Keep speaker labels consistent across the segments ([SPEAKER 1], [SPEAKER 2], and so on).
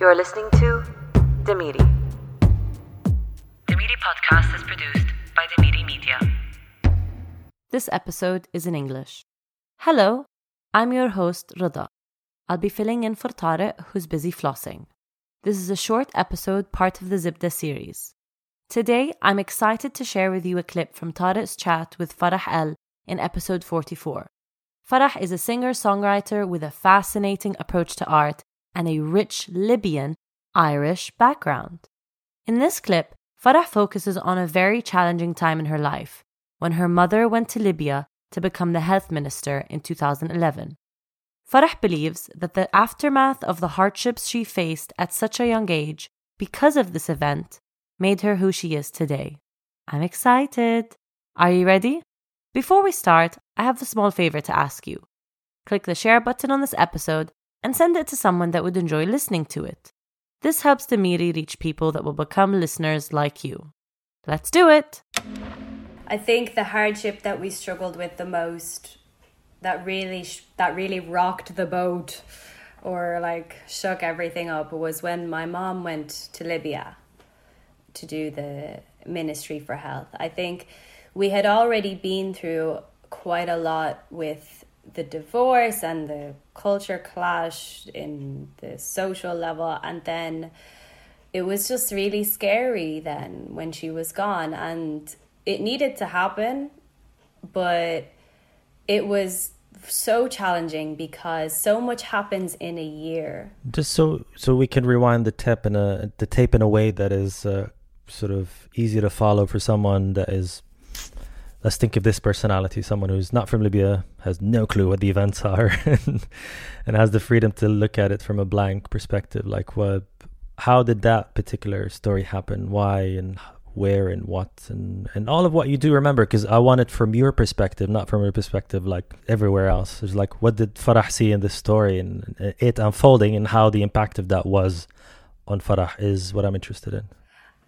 [SPEAKER 1] You're listening to Demiri.
[SPEAKER 2] Demiri podcast is produced by Demiri Media.
[SPEAKER 1] This episode is in English. Hello, I'm your host, Rada. I'll be filling in for Tariq, who's busy flossing. This is a short episode, part of the Zibda series. Today, I'm excited to share with you a clip from Tariq's chat with Farah El in episode 44. Farah is a singer songwriter with a fascinating approach to art and a rich Libyan Irish background. In this clip, Farah focuses on a very challenging time in her life when her mother went to Libya to become the health minister in 2011. Farah believes that the aftermath of the hardships she faced at such a young age because of this event made her who she is today. I'm excited. Are you ready? Before we start, I have a small favor to ask you. Click the share button on this episode and send it to someone that would enjoy listening to it. This helps Demiri reach people that will become listeners like you. Let's do it!
[SPEAKER 3] I think the hardship that we struggled with the most that really that really rocked the boat or like shook everything up was when my mom went to Libya to do the ministry for health. I think we had already been through quite a lot with the divorce and the culture clash in the social level and then it was just really scary then when she was gone and it needed to happen but it was so challenging because so much happens in a year.
[SPEAKER 4] Just so so we can rewind the tape in a the tape in a way that is uh, sort of easy to follow for someone that is. Let's think of this personality: someone who's not from Libya, has no clue what the events are, and, has the freedom to look at it from a blank perspective. Like, what? How did that particular story happen? Why and where and what and and all of what you do remember because I want it from your perspective, not from your perspective like everywhere else. It's like what did Farah see in this story and it unfolding and how the impact of that was on Farah is what I'm interested in.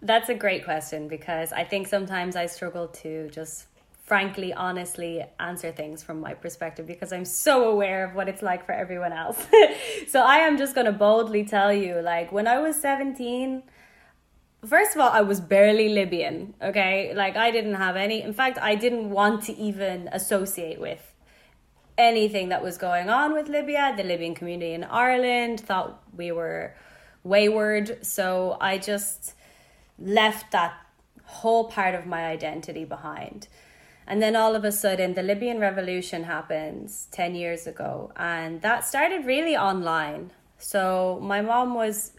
[SPEAKER 3] That's a great question because I think sometimes I struggle to just frankly, honestly answer things from my perspective because I'm so aware of what it's like for everyone else. so I am just going to boldly tell you like when I was 17, first of all, I was barely Libyan, okay? Like, I didn't have any, in fact, I didn't want to even associate with anything that was going on with Libya. The Libyan community in Ireland thought we were wayward. So I just left that whole part of my identity behind. And then all of a sudden, the Libyan revolution happens 10 years ago, and that started really online. So my mom was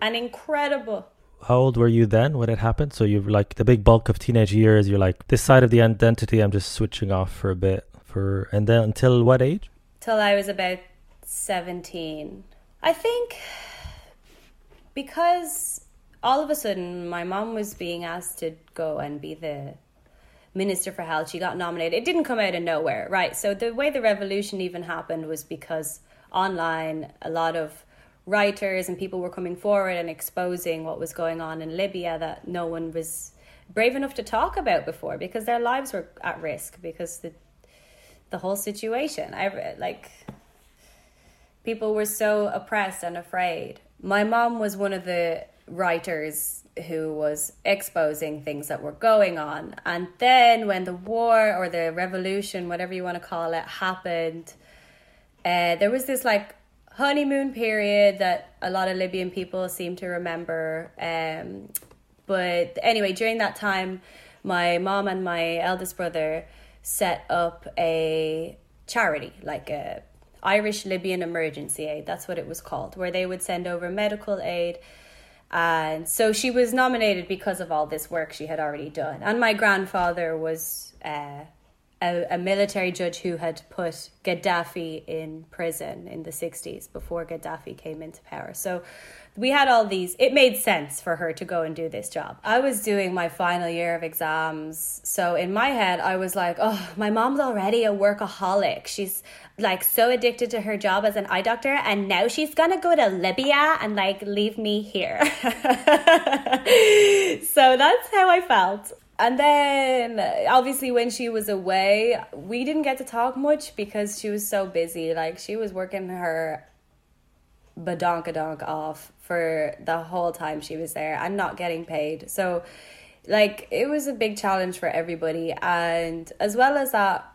[SPEAKER 3] an incredible
[SPEAKER 4] how old were you then when it happened? So you've like the big bulk of teenage years. You're like this side of the identity. I'm just switching off for a bit. For and then until what age?
[SPEAKER 3] Till I was about seventeen. I think because all of a sudden my mom was being asked to go and be the minister for health. She got nominated. It didn't come out of nowhere, right? So the way the revolution even happened was because online a lot of writers and people were coming forward and exposing what was going on in Libya that no one was brave enough to talk about before because their lives were at risk because the the whole situation I like people were so oppressed and afraid my mom was one of the writers who was exposing things that were going on and then when the war or the revolution whatever you want to call it happened uh, there was this like honeymoon period that a lot of Libyan people seem to remember. Um, but anyway, during that time, my mom and my eldest brother set up a charity, like a Irish Libyan Emergency Aid. That's what it was called, where they would send over medical aid. And so she was nominated because of all this work she had already done. And my grandfather was uh, a, a, military judge who had put Gaddafi in prison in the 60s before Gaddafi came into power. So we had all these, it made sense for her to go and do this job. I was doing my final year of exams. So in my head, I was like, oh, my mom's already a workaholic. She's like so addicted to her job as an eye doctor, and now she's gonna go to Libya and like leave me here. so that's how I felt and then obviously when she was away we didn't get to talk much because she was so busy like she was working her badonkadonk off for the whole time she was there and not getting paid. So, like, it was a big challenge for everybody. And as well as that,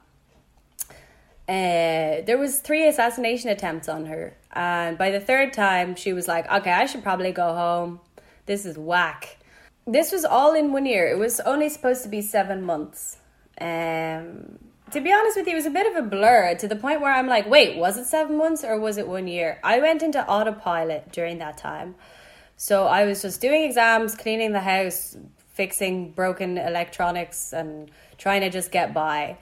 [SPEAKER 3] uh, there was three assassination attempts on her. And by the third time, she was like, okay, I should probably go home. This is whack. This was all in one year. It was only supposed to be seven months. Um, to be honest with you, it was a bit of a blur to the point where I'm like, wait, was it seven months or was it one year? I went into autopilot during that time. So I was just doing exams, cleaning the house, fixing broken electronics, and trying to just get by.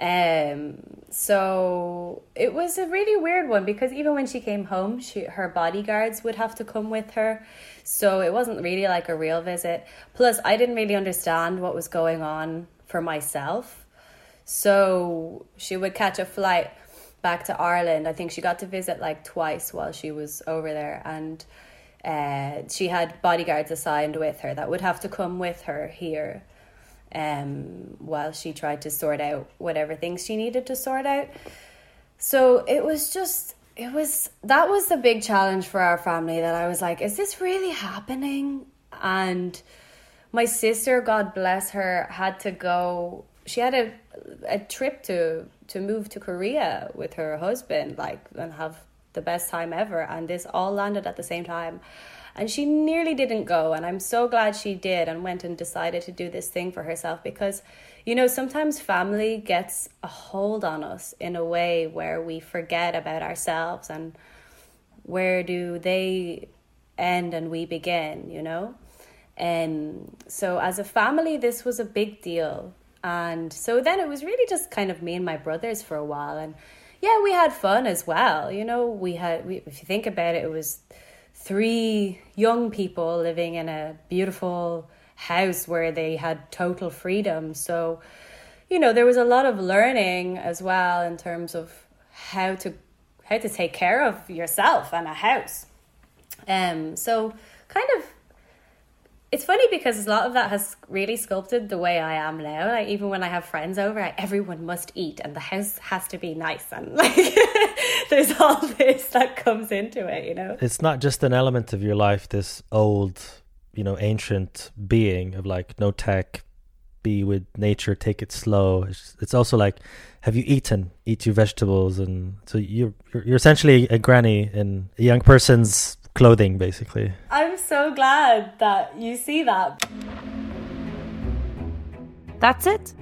[SPEAKER 3] Um, so it was a really weird one because even when she came home, she her bodyguards would have to come with her. So it wasn't really like a real visit. Plus, I didn't really understand what was going on for myself. So she would catch a flight back to Ireland. I think she got to visit like twice while she was over there, and uh, she had bodyguards assigned with her that would have to come with her here um, while she tried to sort out whatever things she needed to sort out. So it was just, it was, that was the big challenge for our family that I was like, is this really happening? And my sister, God bless her, had to go, she had a, a trip to, to move to Korea with her husband, like, and have the best time ever. And this all landed at the same time. And she nearly didn't go. And I'm so glad she did and went and decided to do this thing for herself because, you know, sometimes family gets a hold on us in a way where we forget about ourselves and where do they end and we begin, you know? And so as a family, this was a big deal. And so then it was really just kind of me and my brothers for a while. And yeah, we had fun as well. You know, we had, we, if you think about it, it was three young people living in a beautiful house where they had total freedom. So, you know, there was a lot of learning as well in terms of how to how to take care of yourself and a house. Um so kind of it's funny because a lot of that has really sculpted the way I am now. Like even when I have friends over, I, everyone must eat, and the house has to be nice, and like there's all this that comes into it. You know,
[SPEAKER 4] it's not just an element of your life. This old, you know, ancient being of like no tech, be with nature, take it slow. It's, it's also like, have you eaten? Eat your vegetables, and so you're you're, you're essentially a granny in a young person's clothing, basically.
[SPEAKER 3] I'm so glad that you see that.
[SPEAKER 1] That's it.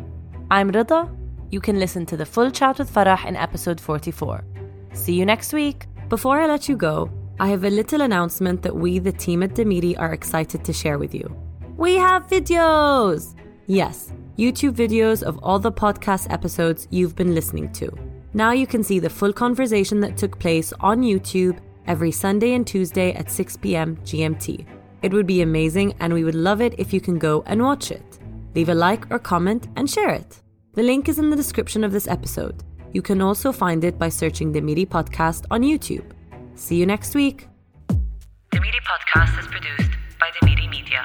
[SPEAKER 1] I'm Rida. You can listen to the full chat with Farah in episode 44. See you next week. Before I let you go, I have a little announcement that we, the team at Demiri, are excited to share with you. We have videos! Yes, YouTube videos of all the podcast episodes you've been listening to. Now you can see the full conversation that took place on YouTube every Sunday and Tuesday at 6 p.m. GMT. It would be amazing, and we would love it if you can go and watch it. Leave a like or comment and share it. The link is in the description of this episode. You can also find it by searching Demiri Podcast on YouTube. See you next week.
[SPEAKER 2] Demiri Podcast is produced by Demiri Media.